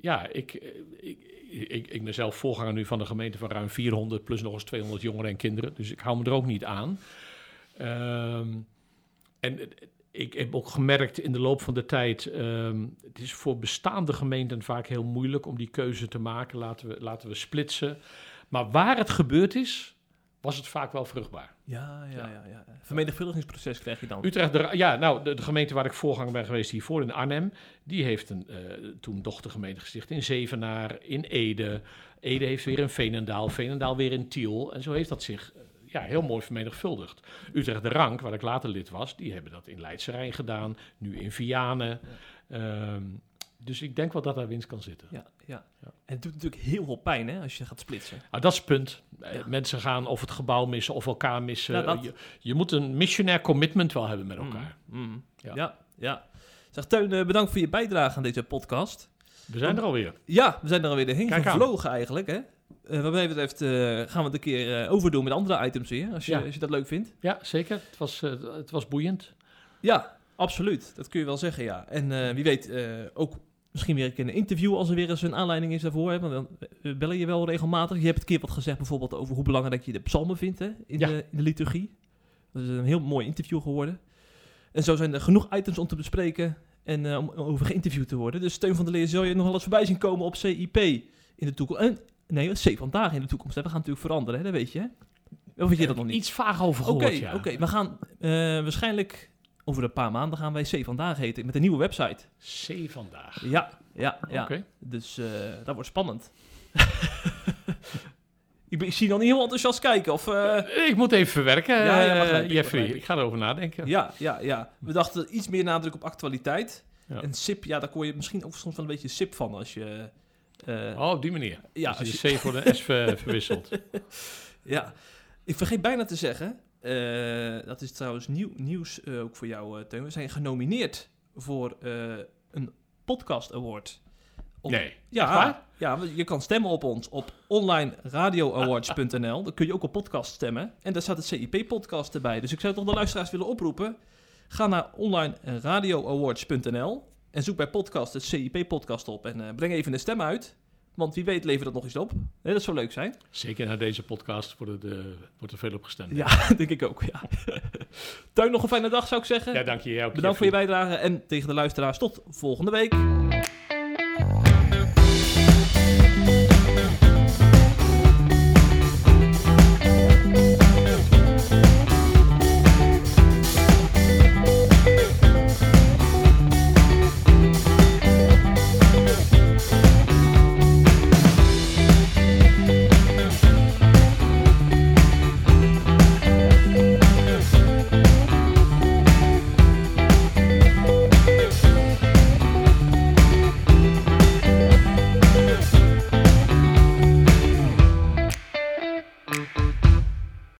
ja, ik, ik, ik, ik ben zelf voorganger nu van de gemeente van ruim 400... plus nog eens 200 jongeren en kinderen. Dus ik hou me er ook niet aan. Ehm, en ik heb ook gemerkt in de loop van de tijd, ehm, het is voor bestaande gemeenten vaak heel moeilijk om die keuze te maken. Laten we, laten we splitsen. Maar waar het gebeurd is, was het vaak wel vruchtbaar. Ja, ja, ja. ja. Vermenigvuldigingsproces krijg je dan. Utrecht, de, ja, nou, de, de gemeente waar ik voorganger ben geweest hiervoor in Arnhem, die heeft een, eh, toen dochtergemeente gesticht in Zevenaar, in Ede. Ede heeft weer in Veenendaal, Veenendaal weer in Tiel. En zo heeft dat zich eh, ja, heel mooi vermenigvuldigd. Utrecht de Rank, waar ik later lid was, die hebben dat in Leidse Rijn gedaan, nu in Vianen. Ehm, dus ik denk wel dat daar winst kan zitten. Ja, ja. Ja. En het doet natuurlijk heel veel pijn hè, als je gaat splitsen. Ah, dat is het punt. Eh, Ja. Mensen gaan of het gebouw missen of elkaar missen. Ja, dat- je, je moet een missionair commitment wel hebben met elkaar. Mm, mm. Ja. Ja. Zeg Teun, eh, bedankt voor je bijdrage aan deze podcast. We zijn er alweer. Ja, we zijn er alweer Kijk aan. gevlogen eigenlijk. Hè? Eh, wat mij betreft gaan we het een keer overdoen met andere items weer, als je, als je dat leuk vindt. Ja, zeker. Het was, het was boeiend. Ja, absoluut. Dat kun je wel zeggen, ja. En wie weet ook misschien weer een keer een interview als er weer eens een aanleiding is daarvoor. Hè? Want dan eh, bellen je wel regelmatig. Je hebt een keer wat gezegd bijvoorbeeld over hoe belangrijk je de psalmen vindt hè? In, Ja. de, in de liturgie. Dat is een heel mooi interview geworden. En zo zijn er genoeg items om te bespreken en eh, om over geïnterviewd te worden. Dus Steun van der Leer zal je nog wel eens voorbij zien komen op CIP in de toekomst. En, nee, C vandaag in de toekomst. Hè? We gaan natuurlijk veranderen, hè? dat weet je. Hè? Of weet je dat nog niet? Iets vaag over Oké, gehoord, ja. oké. we gaan eh, waarschijnlijk over een paar maanden gaan wij C vandaag heten met een nieuwe website. C vandaag. Ja, ja, ja. Oké. Dus eh, dat wordt spannend. ik, ben, ik zie nog niet heel enthousiast kijken. Of, eh, Ik moet even verwerken, Ja, ja, eh, begrijp Jeffrey. ik. Ik ga erover nadenken. ja, ja, ja. We dachten iets meer nadruk op actualiteit. Ja. En SIP, ja, daar kon je misschien ook soms wel een beetje SIP van als je... eh, Oh, op die manier. ja, als als je je, de C voor de S ver- verwisselt. ja, Ik vergeet bijna te zeggen, eh, dat is trouwens nieuw, nieuws eh, ook voor jou, eh, Teun. We zijn genomineerd voor een podcast award. Op- Nee. Ja, ja, je kan stemmen op ons op onlineradioawards.nl. Dan kun je ook op podcast stemmen. En daar staat het CIP-podcast erbij. Dus ik zou toch de luisteraars willen oproepen. Ga naar onlineradioawards.nl en zoek bij podcast het CIP-podcast op. En breng even een stem uit. Want wie weet levert dat nog eens op. Dat zou leuk zijn. Zeker na deze podcast wordt, eh, wordt er veel op gestemd. Ja, denk ik ook. Ja. Tuin, nog een fijne dag zou ik zeggen. Ja, dank je. Bedankt voor je bijdrage en tegen de luisteraars tot volgende week.